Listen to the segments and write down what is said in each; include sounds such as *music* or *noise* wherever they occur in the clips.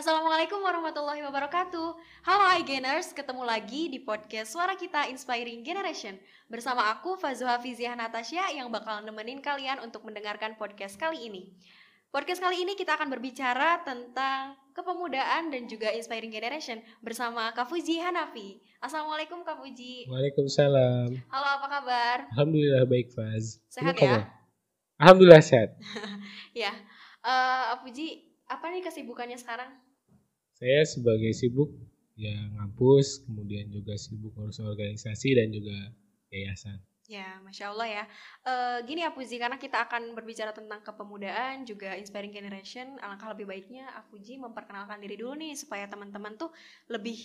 Assalamualaikum warahmatullahi wabarakatuh. Halo iGainers, ketemu lagi di podcast Suara Kita Inspiring Generation bersama aku Fazuha Fiziah Natasha yang bakal nemenin kalian untuk mendengarkan podcast kali ini. Podcast kali ini kita akan berbicara tentang kepemudaan dan juga inspiring generation bersama Kak Fuji Hanafi. Assalamualaikum Kak Fuji. Waalaikumsalam. Halo, apa kabar? Alhamdulillah baik Faz. Sehat ya? kabar? Alhamdulillah sehat. *laughs* Ya, eh Fuji, apa nih kesibukannya sekarang? Saya sebagai sibuk ya ngampus, kemudian juga sibuk ngurus organisasi dan juga yayasan. Ya, masya Allah ya. Eh, gini ya Puji, karena kita akan berbicara tentang kepemudaan juga inspiring generation, alangkah lebih baiknya Apuji memperkenalkan diri dulu nih supaya teman-teman tuh lebih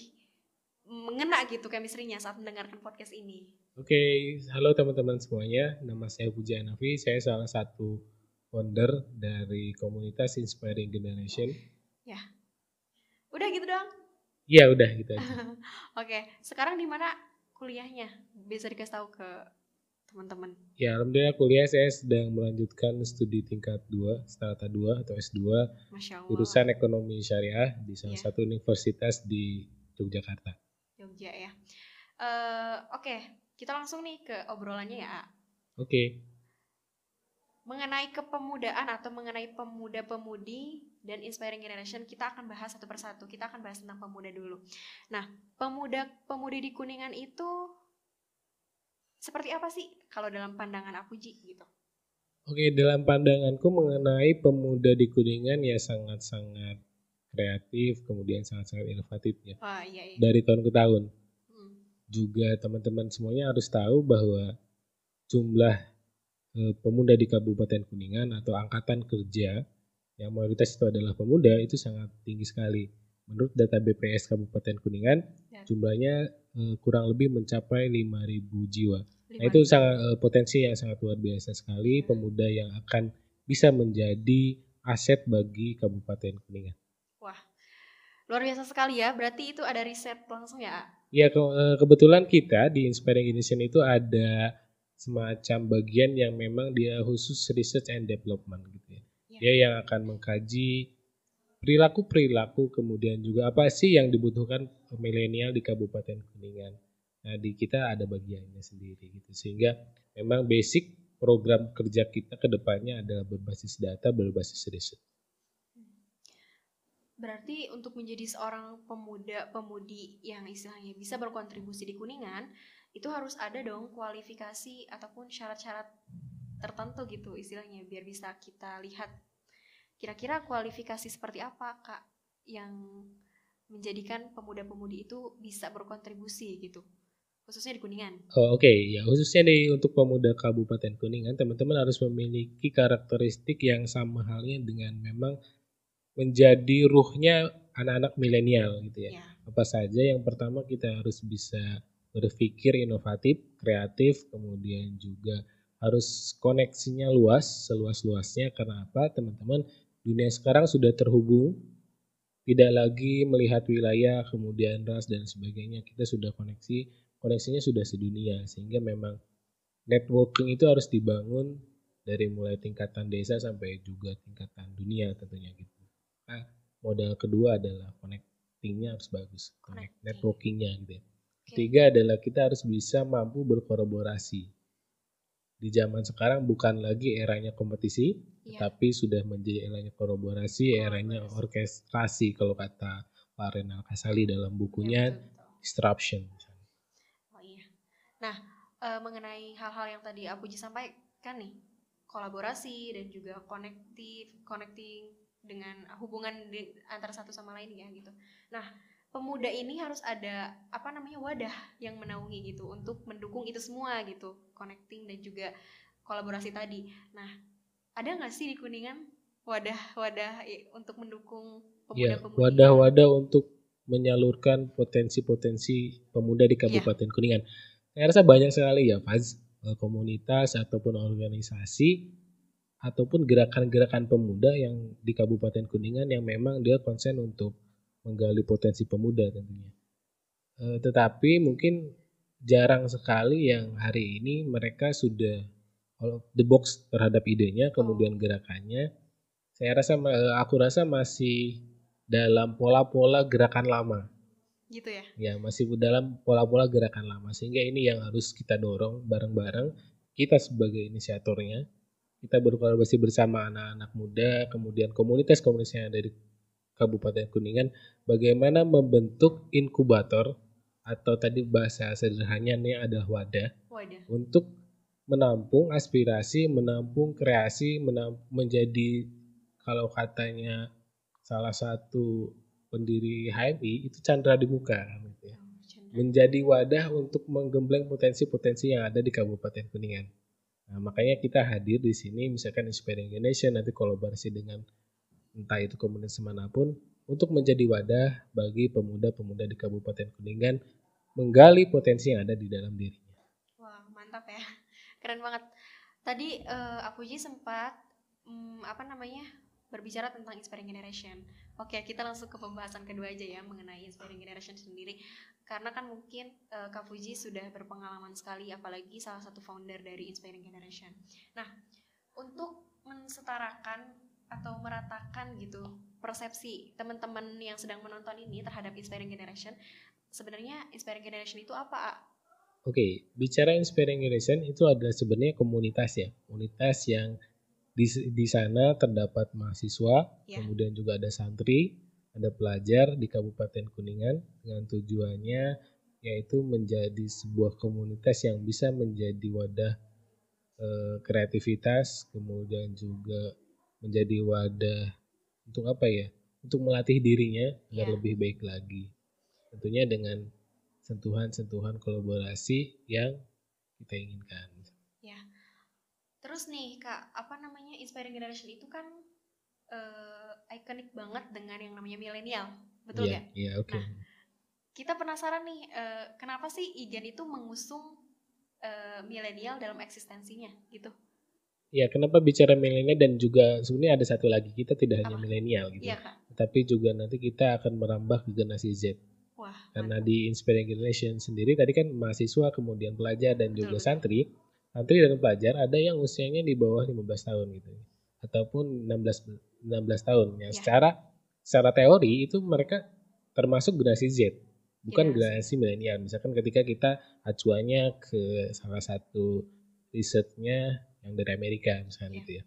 mengena gitu chemistry-nya saat mendengarkan podcast ini. Oke, halo teman-teman semuanya. Nama saya Puji Hanafi. Saya salah satu founder dari komunitas Inspiring Generation. Dong. Ya udah gitu aja. *laughs* Oke, sekarang di mana kuliahnya? Bisa dikasih tahu ke teman-teman. Ya, alhamdulillah kuliah saya sedang melanjutkan studi tingkat 2, strata 2 atau S2, Masya Allah. jurusan ekonomi syariah di salah Iya. satu universitas di Yogyakarta. Jogja ya. Eh, Oke, kita langsung nih ke obrolannya ya. Oke. mengenai kepemudaan atau mengenai pemuda-pemudi dan inspiring generation kita akan bahas satu persatu. Kita akan bahas tentang pemuda dulu. Nah, pemuda-pemudi di Kuningan itu seperti apa sih kalau dalam pandangan aku Ji gitu? Oke, dalam pandanganku mengenai pemuda di Kuningan ya sangat-sangat kreatif, kemudian sangat-sangat inovatif ya. Wah, iya iya. Dari tahun ke tahun. Hmm. Juga teman-teman semuanya harus tahu bahwa jumlah eh, pemuda di Kabupaten Kuningan atau angkatan kerja yang mayoritas itu adalah pemuda itu sangat tinggi sekali. Menurut data BPS Kabupaten Kuningan, Ya. jumlahnya eh, kurang lebih mencapai 5.000 jiwa. Nah, Lima itu sangat eh, potensi yang sangat luar biasa sekali pemuda yang akan bisa menjadi aset bagi Kabupaten Kuningan. Wah, luar biasa sekali ya. Berarti itu ada riset langsung ya? A? Ya ke- eh, kebetulan kita di Inspiring Innovation itu ada semacam bagian yang memang dia khusus research and development gitu ya. Ya. Dia yang akan mengkaji perilaku-perilaku kemudian juga apa sih yang dibutuhkan milenial di Kabupaten Kuningan. Nah, di kita ada bagiannya sendiri gitu. Sehingga memang basic program kerja kita ke depannya adalah berbasis data, berbasis riset. Berarti untuk menjadi seorang pemuda-pemudi yang istilahnya bisa berkontribusi di Kuningan, itu harus ada dong kualifikasi ataupun syarat-syarat tertentu gitu istilahnya biar bisa kita lihat kira-kira kualifikasi seperti apa Kak yang menjadikan pemuda-pemudi itu bisa berkontribusi gitu. Khususnya di Kuningan. Oh, Oke, ya khususnya di untuk pemuda Kabupaten Kuningan, teman-teman harus memiliki karakteristik yang sama halnya dengan memang menjadi ruhnya anak-anak milenial gitu ya. Ya. Apa saja yang pertama kita harus bisa berpikir inovatif, kreatif, kemudian juga harus koneksinya luas, seluas-luasnya karena apa? Teman-teman, dunia sekarang sudah terhubung, tidak lagi melihat wilayah, kemudian ras dan sebagainya. Kita sudah koneksi, koneksinya sudah sedunia sehingga memang networking itu harus dibangun dari mulai tingkatan desa sampai juga tingkatan dunia tentunya gitu. Nah, modal kedua adalah connectingnya harus bagus, connect networkingnya gitu ya. Ketiga adalah kita harus bisa mampu berkolaborasi. Di zaman sekarang bukan lagi eranya kompetisi, Iya. tapi sudah menjadi eranya kolaborasi, eranya orkestrasi kalau kata Pak Renal Kasali dalam Ya, bukunya betul, betul. Disruption. Oh iya. Nah, eh, mengenai hal-hal yang tadi Apuji sampaikan nih, kolaborasi dan juga konektif, connecting dengan hubungan di, antara satu sama lain ya gitu. Nah, pemuda ini harus ada apa namanya wadah yang menaungi gitu untuk mendukung itu semua gitu, connecting dan juga kolaborasi tadi. Nah, ada nggak sih di Kuningan wadah-wadah untuk mendukung Ya, pemuda-pemudi? wadah-wadah untuk menyalurkan potensi-potensi pemuda di Kabupaten Kuningan. Saya rasa banyak sekali ya, Faz, eh, komunitas ataupun organisasi ataupun gerakan-gerakan pemuda yang di Kabupaten Kuningan yang memang dia konsen untuk menggali potensi pemuda tentunya. Eh, tetapi mungkin jarang sekali yang hari ini mereka sudah out of the box terhadap idenya kemudian gerakannya saya rasa ma- aku rasa masih dalam pola-pola gerakan lama. Gitu ya. Ya, masih dalam pola-pola gerakan lama. Sehingga ini yang harus kita dorong bareng-bareng kita sebagai inisiatornya. Kita berkolaborasi bersama anak-anak muda, kemudian komunitas-komunitas yang ada di Kabupaten Kuningan bagaimana membentuk inkubator atau tadi bahasa sederhananya adalah wadah, Wadah. untuk menampung aspirasi, menampung kreasi, menampung, menjadi kalau katanya salah satu pendiri HMI itu Chandra di muka gitu ya. Menjadi wadah untuk menggembleng potensi-potensi yang ada di Kabupaten Kuningan. Nah, makanya kita hadir di sini misalkan Inspiring Generation nanti kolaborasi dengan entah itu komunitas mana pun untuk menjadi wadah bagi pemuda-pemuda di Kabupaten Kuningan menggali potensi yang ada di dalam dirinya. Wah, mantap ya. Keren banget. Tadi uh, aku sempat um, apa namanya? berbicara tentang inspiring generation. Oke, kita langsung ke pembahasan kedua aja ya mengenai inspiring generation sendiri. Karena kan mungkin uh, Kak Fuji sudah berpengalaman sekali apalagi salah satu founder dari inspiring generation. Nah, untuk mensetarakan atau meratakan gitu persepsi teman-teman yang sedang menonton ini terhadap inspiring generation, sebenarnya inspiring generation itu apa? Oke, okay, bicara inspiring generation itu adalah sebenarnya komunitas ya, komunitas yang di, di sana terdapat mahasiswa, ya. kemudian juga ada santri, ada pelajar di Kabupaten Kuningan dengan tujuannya yaitu menjadi sebuah komunitas yang bisa menjadi wadah e, kreativitas, kemudian juga menjadi wadah untuk apa ya? Untuk melatih dirinya agar ya. lebih baik lagi. Tentunya dengan sentuhan-sentuhan kolaborasi yang kita inginkan. Terus nih kak, apa namanya inspiring generation itu kan uh, ikonik banget dengan yang namanya milenial, betul yeah, ya? Iya, yeah, oke. Okay. Nah, kita penasaran nih, uh, kenapa sih Igen itu mengusung uh, milenial dalam eksistensinya gitu? Ya, kenapa bicara milenial dan juga sebenarnya ada satu lagi kita tidak hanya milenial gitu, iya, Kak. tapi juga nanti kita akan merambah ke generasi Z. Wah, Karena mantap. di Inspiring Generation sendiri tadi kan mahasiswa, kemudian pelajar dan juga betul, santri. Santri dan pelajar ada yang usianya di bawah 15 tahun gitu. Ataupun 16 16 tahun. Yang ya. secara secara teori itu mereka termasuk generasi Z. Bukan ya, generasi milenial. Misalkan ketika kita acuannya ke salah satu risetnya yang dari Amerika misalnya ya. gitu ya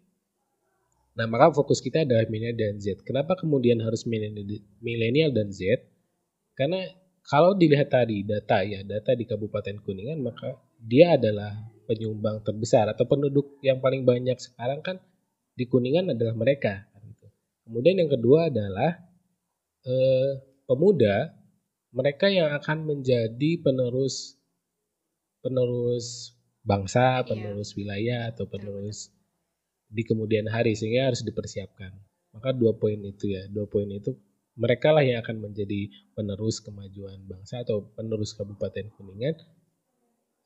nah maka fokus kita adalah milenial dan Z kenapa kemudian harus milenial dan Z karena kalau dilihat tadi data ya data di Kabupaten Kuningan maka dia adalah penyumbang terbesar atau penduduk yang paling banyak sekarang kan di Kuningan adalah mereka. Kan gitu. Kemudian yang kedua adalah eh, pemuda, mereka yang akan menjadi penerus penerus bangsa, iya. penerus wilayah atau penerus di kemudian hari sehingga harus dipersiapkan. Maka dua poin itu ya, dua poin itu mereka lah yang akan menjadi penerus kemajuan bangsa atau penerus Kabupaten Kuningan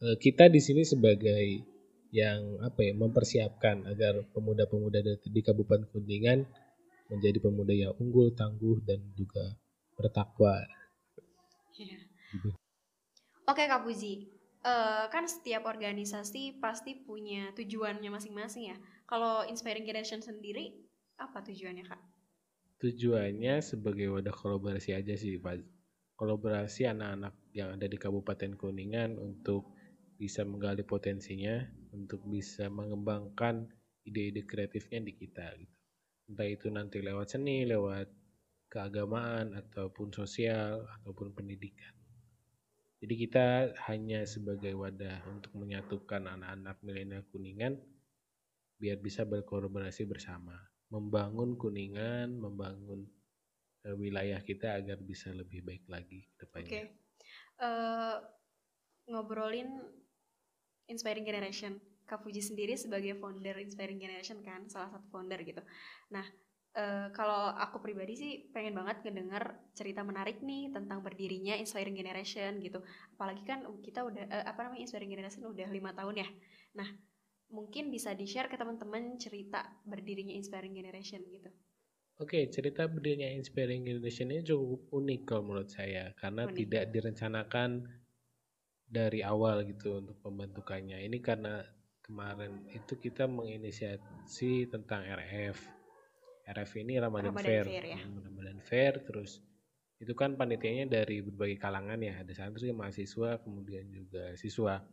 Eh, kita di sini sebagai yang apa ya mempersiapkan agar pemuda-pemuda di Kabupaten Kuningan menjadi pemuda yang unggul, tangguh dan juga bertakwa. Ya. Gitu. Oke Kak Puji, uh, kan setiap organisasi pasti punya tujuannya masing-masing ya. Kalau Inspiring Generation sendiri apa tujuannya Kak? Tujuannya sebagai wadah kolaborasi aja sih Pak. Kolaborasi anak-anak yang ada di Kabupaten Kuningan untuk bisa menggali potensinya untuk bisa mengembangkan ide-ide kreatifnya di kita gitu. Entah itu nanti lewat seni, lewat keagamaan ataupun sosial ataupun pendidikan. Jadi kita hanya sebagai wadah untuk menyatukan anak-anak milenial Kuningan biar bisa berkolaborasi bersama, membangun Kuningan, membangun uh, wilayah kita agar bisa lebih baik lagi. Oke. Okay. Uh, eh, ngobrolin Inspiring Generation. Kak Fuji sendiri sebagai founder Inspiring Generation kan, salah satu founder gitu. Nah, e, kalau aku pribadi sih pengen banget ngedenger cerita menarik nih tentang berdirinya Inspiring Generation gitu. Apalagi kan kita udah e, apa namanya Inspiring Generation udah lima tahun ya. Nah, mungkin bisa di share ke teman-teman cerita berdirinya Inspiring Generation gitu. Oke, cerita berdirinya Inspiring Generation ini cukup unik kalau menurut saya karena unik. tidak direncanakan dari awal gitu untuk pembentukannya. Ini karena kemarin itu kita menginisiasi tentang RF. RF ini Ramadan, Ramadan Fair, Fair ya? Hmm, Ramadan fair terus itu kan panitianya dari berbagai kalangan ya. Ada santri mahasiswa kemudian juga siswa.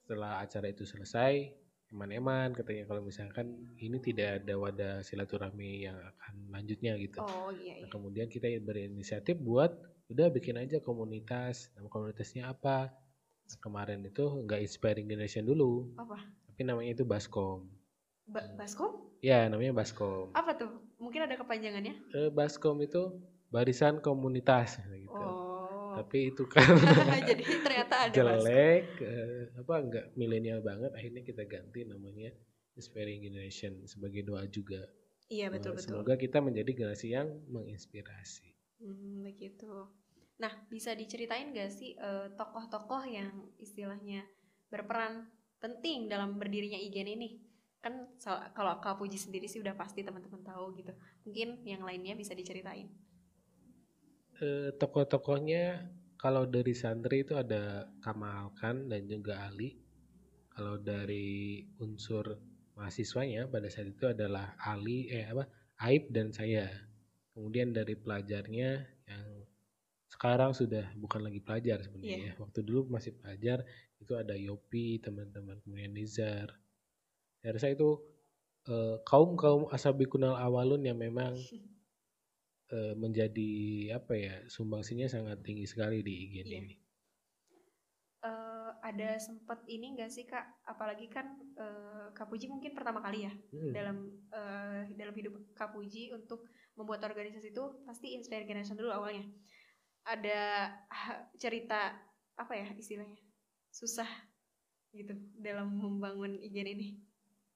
Setelah acara itu selesai eman-eman katanya kalau misalkan ini tidak ada wadah silaturahmi yang akan lanjutnya gitu. Oh iya, nah, iya. kemudian kita berinisiatif buat udah bikin aja komunitas. Nama komunitasnya apa? Nah, kemarin itu nggak inspiring generation dulu. Apa? Tapi namanya itu baskom. Ba baskom ya namanya baskom. Apa tuh? Mungkin ada kepanjangannya? Eh, baskom itu barisan komunitas gitu. Oh. Tapi itu *laughs* kan jadi ternyata ada jelek eh, apa enggak milenial banget. Akhirnya kita ganti namanya inspiring generation sebagai doa juga. Iya betul Bahwa betul. semoga kita menjadi generasi yang menginspirasi. Hmm, begitu. Nah, bisa diceritain gak sih eh, tokoh-tokoh yang istilahnya berperan penting dalam berdirinya IGN ini? Kan kalau Kak Puji sendiri sih udah pasti teman-teman tahu gitu. Mungkin yang lainnya bisa diceritain. Eh, tokoh-tokohnya kalau dari santri itu ada Kamal Khan dan juga Ali kalau dari unsur mahasiswanya pada saat itu adalah Ali eh apa Aib dan saya kemudian dari pelajarnya yang sekarang sudah bukan lagi pelajar sebenarnya ya. waktu dulu masih pelajar itu ada Yopi teman-teman kemudian Nizar saya rasa itu kaum kaum asabi kunal awalun yang memang eh, menjadi apa ya sumbangsinya sangat tinggi sekali di IGN Iya. ini Eh, ada sempat ini gak sih Kak? Apalagi kan eh, Kak Puji mungkin pertama kali ya Hmm. dalam eh, dalam hidup Kak Puji untuk membuat organisasi itu pasti Inspire Generation dulu awalnya. Ada cerita apa ya istilahnya susah gitu dalam membangun IGN ini.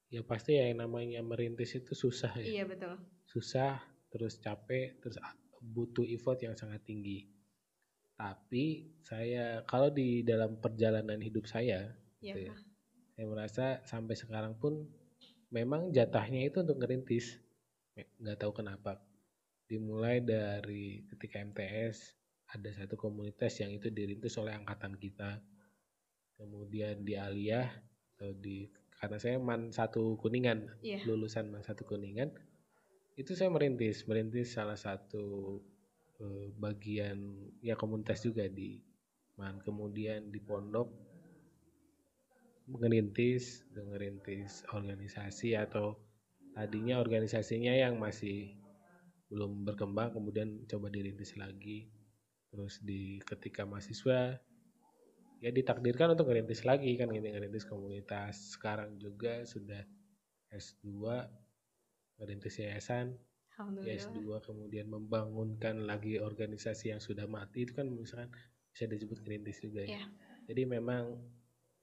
Ya pasti ya yang namanya merintis itu susah ya. Iya betul. susah terus capek terus butuh effort yang sangat tinggi. Tapi saya kalau di dalam perjalanan hidup saya Iya Gitu ya. Saya merasa sampai sekarang pun memang jatahnya itu untuk ngerintis. Me- nggak tahu kenapa. Dimulai dari ketika MTS ada satu komunitas yang itu dirintis oleh angkatan kita. Kemudian di Aliyah atau di karena saya man satu kuningan Iya. lulusan man satu kuningan itu saya merintis merintis salah satu eh, bagian ya komunitas juga di man kemudian di pondok ngerintis ngerintis organisasi atau tadinya organisasinya yang masih belum berkembang kemudian coba dirintis lagi terus di ketika mahasiswa ya ditakdirkan untuk ngerintis lagi kan gitu ngerintis komunitas sekarang juga sudah S2 ngerintis yayasan Alhamdulillah. S2 kemudian membangunkan lagi organisasi yang sudah mati itu kan misalkan bisa disebut ngerintis juga ya Iya. jadi memang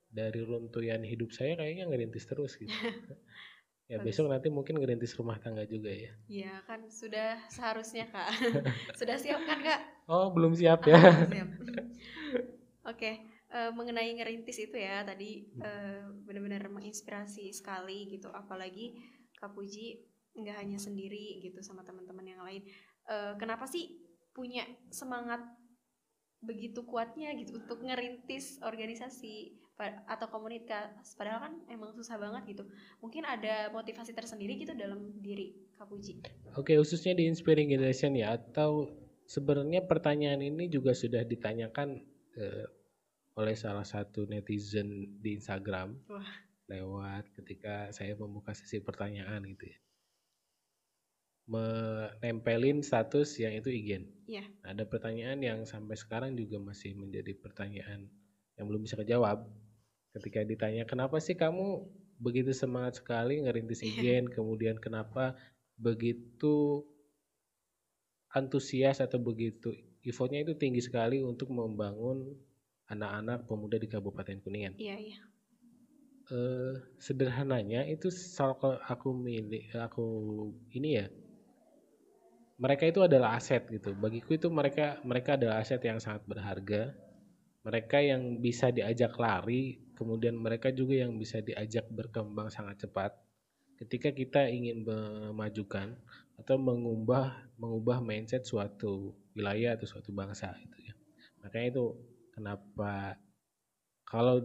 dari runtuhan hidup saya kayaknya ngerintis terus gitu *laughs* ya Bagus. besok nanti mungkin ngerintis rumah tangga juga ya Iya kan sudah seharusnya Kak. *laughs* sudah siap kan Kak? oh belum siap ya Ah, siap. Oke, eh, mengenai ngerintis itu ya tadi eh, benar-benar menginspirasi sekali gitu. Apalagi Kak Puji nggak hanya sendiri gitu sama teman-teman yang lain. Eh, kenapa sih punya semangat begitu kuatnya gitu untuk ngerintis organisasi atau komunitas? Padahal kan emang susah banget gitu. Mungkin ada motivasi tersendiri gitu dalam diri Kak Puji. Oke, khususnya di Inspiring Generation ya, atau sebenarnya pertanyaan ini juga sudah ditanyakan eh, oleh salah satu netizen di Instagram Wah. lewat ketika saya membuka sesi pertanyaan gitu ya. Menempelin status yang itu igen. Iya. Ada pertanyaan yang sampai sekarang juga masih menjadi pertanyaan yang belum bisa kejawab. Ketika ditanya kenapa sih kamu begitu semangat sekali ngerintis igen, kemudian kenapa begitu antusias atau begitu effortnya itu tinggi sekali untuk membangun anak-anak pemuda di Kabupaten Kuningan. Iya, iya. Eh, sederhananya itu kalau aku milih aku ini ya mereka itu adalah aset gitu bagiku itu mereka mereka adalah aset yang sangat berharga mereka yang bisa diajak lari kemudian mereka juga yang bisa diajak berkembang sangat cepat ketika kita ingin memajukan atau mengubah mengubah mindset suatu wilayah atau suatu bangsa itu ya makanya itu kenapa kalau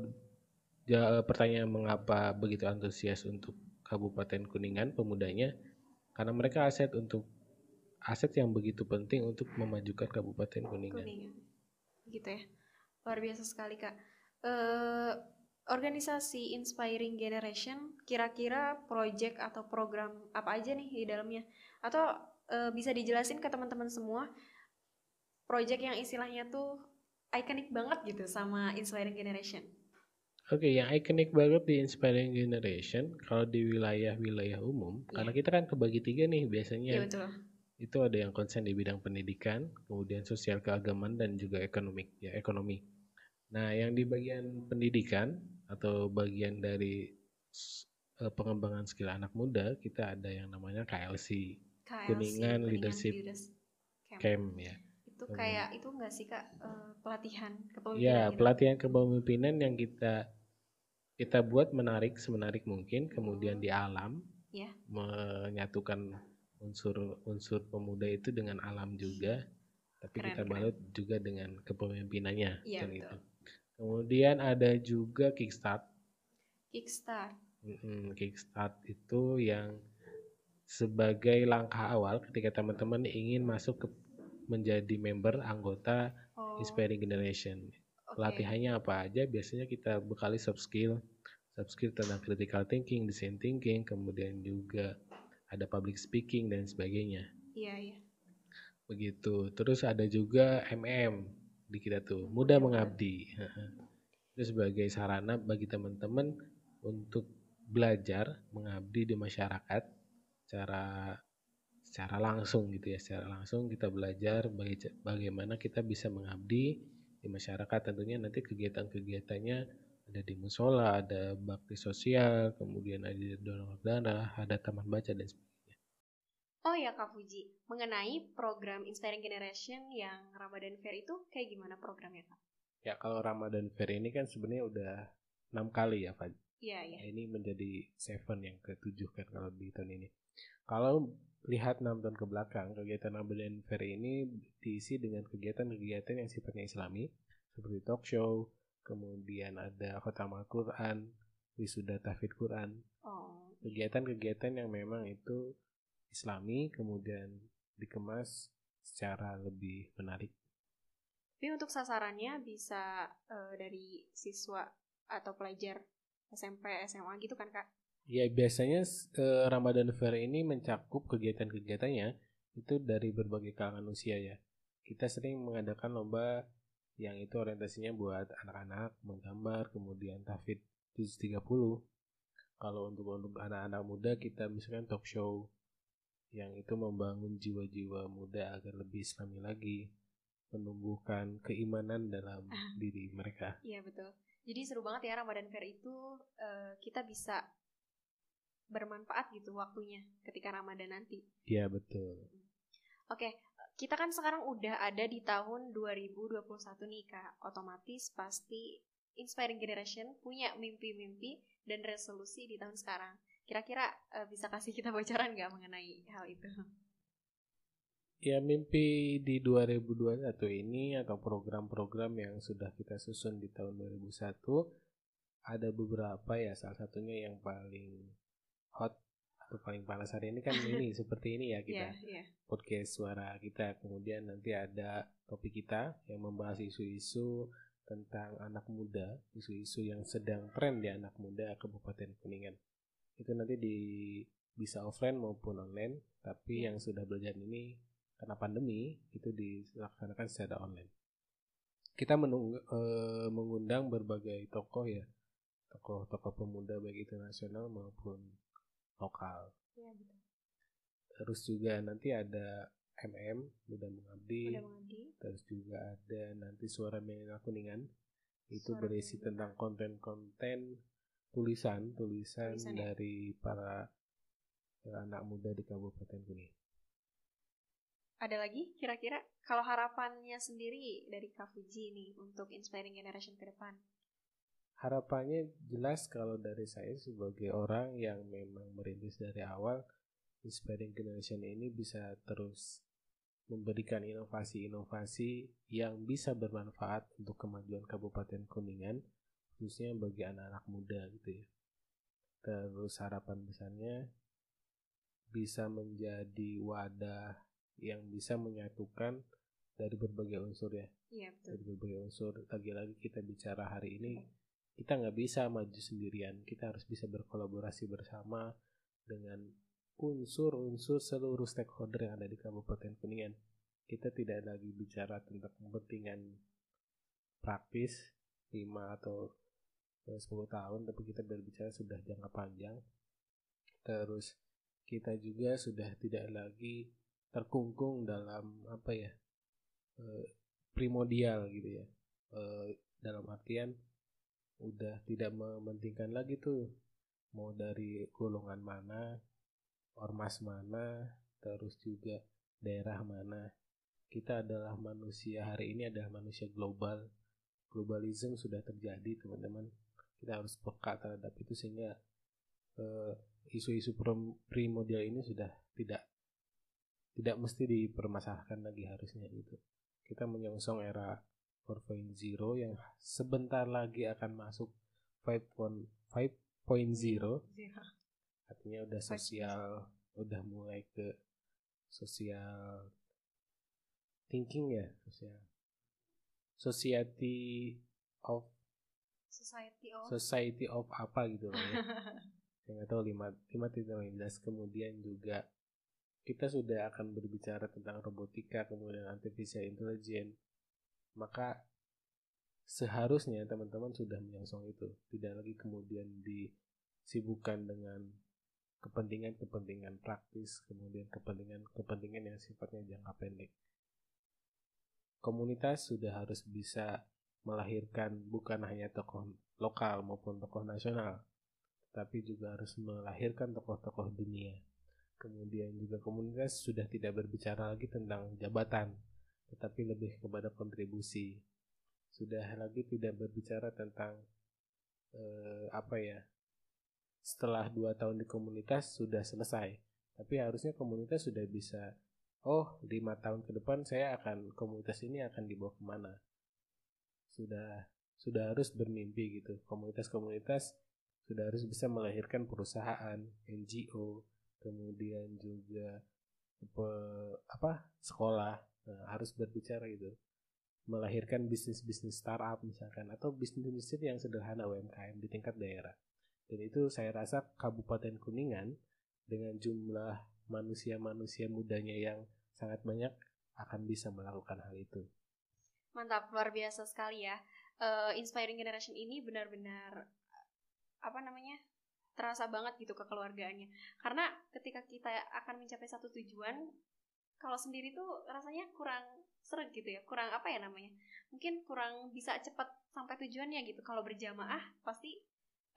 ja- pertanyaan mengapa begitu antusias untuk Kabupaten Kuningan pemudanya karena mereka aset untuk aset yang begitu penting untuk memajukan Kabupaten Kuningan. Kuningan. Gitu ya. Luar biasa sekali Kak. Eh organisasi Inspiring Generation kira-kira project atau program apa aja nih di dalamnya? Atau eh, bisa dijelasin ke teman-teman semua project yang istilahnya tuh ikonik banget gitu sama Inspiring Generation. Oke, yang ikonik banget di Inspiring Generation kalau di wilayah-wilayah umum, Iya. karena kita kan kebagi tiga nih biasanya. Iya betul. itu ada yang konsen di bidang pendidikan, kemudian sosial keagamaan dan juga ekonomi ya ekonomi. Nah, yang di bagian pendidikan atau bagian dari eh, pengembangan skill anak muda, kita ada yang namanya KLC, KLC, Kuningan Leadership Leaders Camp. Camp ya. Itu kayak itu enggak sih Kak eh, pelatihan kepemimpinan Ya, gitu? pelatihan kepemimpinan yang kita kita buat menarik semenarik mungkin, kemudian di alam Ya. menyatukan unsur-unsur pemuda itu dengan alam juga, tapi Keren, kita keren. balut juga dengan kepemimpinannya. Iya, kan gitu. Kemudian ada juga Kickstart. Kickstart. Mm, Kickstart itu yang sebagai langkah awal ketika teman-teman ingin masuk ke menjadi member anggota Oh, Inspiring Generation. oke. Pelatihannya apa aja? Biasanya kita bekali soft skill, soft skill tentang critical thinking, design thinking, kemudian juga ada public speaking dan sebagainya. Iya, iya. Begitu. Terus ada juga MM di kita tuh, mudah mengabdi. Itu sebagai sarana bagi teman-teman untuk belajar mengabdi di masyarakat secara secara langsung gitu ya, secara langsung kita belajar baga- bagaimana kita bisa mengabdi di masyarakat. Tentunya nanti kegiatan-kegiatannya ada di musola, ada bakti sosial, kemudian ada donor darah, ada taman baca dan sebagainya. Oh ya Kak Fuji, mengenai program Inspiring Generation yang Ramadan Fair itu kayak gimana programnya Kak? Ya kalau Ramadan Fair ini kan sebenarnya udah enam kali ya Pak. Iya, iya. Nah, ini menjadi seven yang ketujuh kan kalau di tahun ini. Kalau lihat enam tahun ke belakang, kegiatan Ramadan Fair ini diisi dengan kegiatan-kegiatan yang sifatnya Islami, seperti talk show, kemudian ada khotam Al-Quran, wisuda tahfidz Quran, Oh, kegiatan-kegiatan yang memang itu Islami, kemudian dikemas secara lebih menarik. tapi untuk sasarannya bisa eh, dari siswa atau pelajar SMP, SMA gitu kan Kak? Ya biasanya eh, Ramadan Fair ini mencakup kegiatan-kegiatannya itu dari berbagai kalangan usia ya. Kita sering mengadakan lomba yang itu orientasinya buat anak-anak menggambar, kemudian tahfidz juz 30. Kalau untuk untuk anak-anak muda kita misalkan talk show yang itu membangun jiwa-jiwa muda agar lebih islami lagi, menumbuhkan keimanan dalam diri mereka. Iya betul. Jadi seru banget ya Ramadan Fair itu eh, kita bisa bermanfaat gitu waktunya ketika Ramadan nanti. Iya betul. Oke, kita kan sekarang udah ada di tahun 2021 nih Kak. Otomatis pasti Inspiring Generation punya mimpi-mimpi dan resolusi di tahun sekarang. Kira-kira eh, bisa kasih kita bocoran nggak mengenai hal itu? Ya mimpi di 2021 ini atau program-program yang sudah kita susun di tahun 2001 ada beberapa ya salah satunya yang paling hot atau paling panas hari ini kan *laughs* ini seperti ini ya kita Iya, iya. podcast suara kita kemudian nanti ada topik kita yang membahas isu-isu tentang anak muda isu-isu yang sedang tren di anak muda Kabupaten Kuningan itu nanti di bisa offline maupun online tapi Iya. yang sudah belajar ini karena pandemi itu dilaksanakan secara online. Kita menunggu, eh, mengundang berbagai tokoh ya, tokoh-tokoh pemuda baik itu nasional maupun lokal. Iya, betul. Terus juga nanti ada MM Muda Mengabdi, terus juga ada nanti Suara Milenial Kuningan itu Suara berisi Milenial. tentang konten-konten tulisan tulisan Tulisan, ya. dari para anak muda di Kabupaten Kuningan. Ada lagi kira-kira kalau harapannya sendiri dari Kak Fuji nih untuk Inspiring Generation ke depan? Harapannya jelas kalau dari saya sebagai orang yang memang merintis dari awal Inspiring Generation ini bisa terus memberikan inovasi-inovasi yang bisa bermanfaat untuk kemajuan Kabupaten Kuningan khususnya bagi anak-anak muda gitu ya. Terus harapan besarnya bisa menjadi wadah yang bisa menyatukan dari berbagai unsur ya Iya betul. dari berbagai unsur lagi-lagi kita bicara hari ini kita nggak bisa maju sendirian. Kita harus bisa berkolaborasi bersama dengan unsur-unsur seluruh stakeholder yang ada di Kabupaten Kuningan. Kita tidak lagi bicara tentang kepentingan praktis 5 atau eh, 10 tahun tapi kita berbicara sudah jangka panjang. Terus kita juga sudah tidak lagi terkungkung dalam apa ya eh, primordial gitu ya. Eh, dalam artian udah tidak mementingkan lagi tuh. Mau dari golongan mana ormas mana terus juga daerah mana. Kita adalah manusia hari ini adalah manusia global. Globalisme sudah terjadi teman-teman. Kita harus peka terhadap itu sehingga eh, isu-isu prim- primordial ini sudah tidak tidak mesti dipermasalahkan lagi harusnya gitu. Kita menyongsong era 4.0 yang sebentar lagi akan masuk 5.0 5.0 Iya. artinya udah sosial udah mulai ke sosial thinking ya sosial society of Society of? Society of apa gitu loh ya. *laughs* Saya nggak tahu lima lima titik belas. Kemudian juga kita sudah akan berbicara tentang robotika kemudian artificial intelligence maka seharusnya teman-teman sudah menyongsong itu. Tidak lagi kemudian disibukkan dengan kepentingan-kepentingan praktis kemudian kepentingan-kepentingan yang sifatnya jangka pendek. Komunitas sudah harus bisa melahirkan bukan hanya tokoh lokal maupun tokoh nasional tapi juga harus melahirkan tokoh-tokoh dunia. Kemudian juga komunitas sudah tidak berbicara lagi tentang jabatan tetapi lebih kepada kontribusi. Sudah lagi tidak berbicara tentang eh, apa ya setelah dua tahun di komunitas sudah selesai. Tapi harusnya komunitas sudah bisa oh lima tahun ke depan saya akan komunitas ini akan dibawa ke mana? Sudah sudah harus bermimpi gitu. Komunitas-komunitas sudah harus bisa melahirkan perusahaan NGO kemudian juga apa sekolah Nah, harus berbicara gitu melahirkan bisnis-bisnis startup misalkan atau bisnis-bisnis yang sederhana UMKM di tingkat daerah dan itu saya rasa Kabupaten Kuningan dengan jumlah manusia-manusia mudanya yang sangat banyak akan bisa melakukan hal itu Mantap, luar biasa sekali ya. Eh, Inspiring Generation ini benar-benar apa namanya terasa banget gitu kekeluargaannya. Karena ketika kita akan mencapai satu tujuan, kalau sendiri tuh rasanya kurang seret gitu ya, kurang apa ya namanya? Mungkin kurang bisa cepat sampai tujuannya gitu. Kalau berjamaah pasti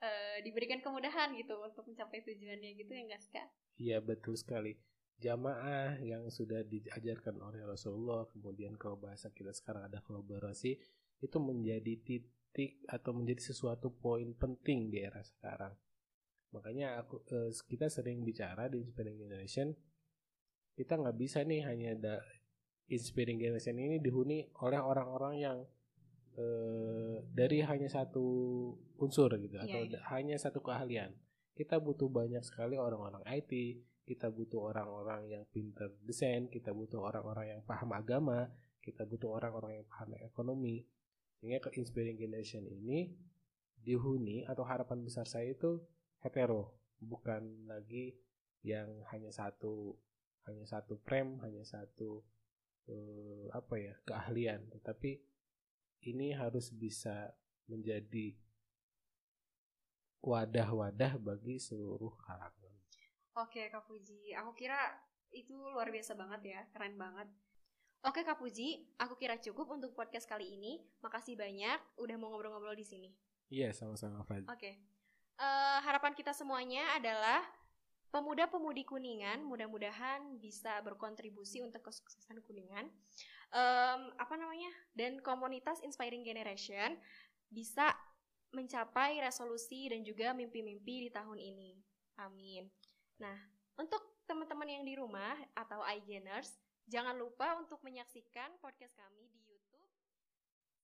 eh, diberikan kemudahan gitu untuk mencapai tujuannya gitu ya enggak sih kak? Iya betul sekali. Jamaah yang sudah diajarkan oleh Rasulullah, kemudian kalau bahasa kita sekarang ada kolaborasi, itu menjadi titik atau menjadi sesuatu poin penting di era sekarang. Makanya aku eh, kita sering bicara di Inspiring Generation, kita nggak bisa nih hanya ada Inspiring Generation ini dihuni oleh orang-orang yang eh, dari hanya satu unsur gitu atau Iya, iya. hanya satu keahlian. Kita butuh banyak sekali orang-orang IT, kita butuh orang-orang yang pinter desain, kita butuh orang-orang yang paham agama, kita butuh orang-orang yang paham ekonomi. Sehingga ke Inspiring Generation ini dihuni atau harapan besar saya itu hetero, bukan lagi yang hanya satu hanya satu frame, hanya satu eh, apa ya keahlian, tetapi ini harus bisa menjadi wadah-wadah bagi seluruh kalangan. Oke Kak Puji, aku kira itu luar biasa banget ya, keren banget. Oke Kak Puji, aku kira cukup untuk podcast kali ini. Makasih banyak udah mau ngobrol-ngobrol di sini. Iya, sama-sama Fad. Oke, Eh, harapan kita semuanya adalah pemuda-pemudi Kuningan mudah-mudahan bisa berkontribusi untuk kesuksesan Kuningan. Em, apa namanya? Dan komunitas Inspiring Generation bisa mencapai resolusi dan juga mimpi-mimpi di tahun ini. Amin. Nah, untuk teman-teman yang di rumah atau iGeners, jangan lupa untuk menyaksikan podcast kami di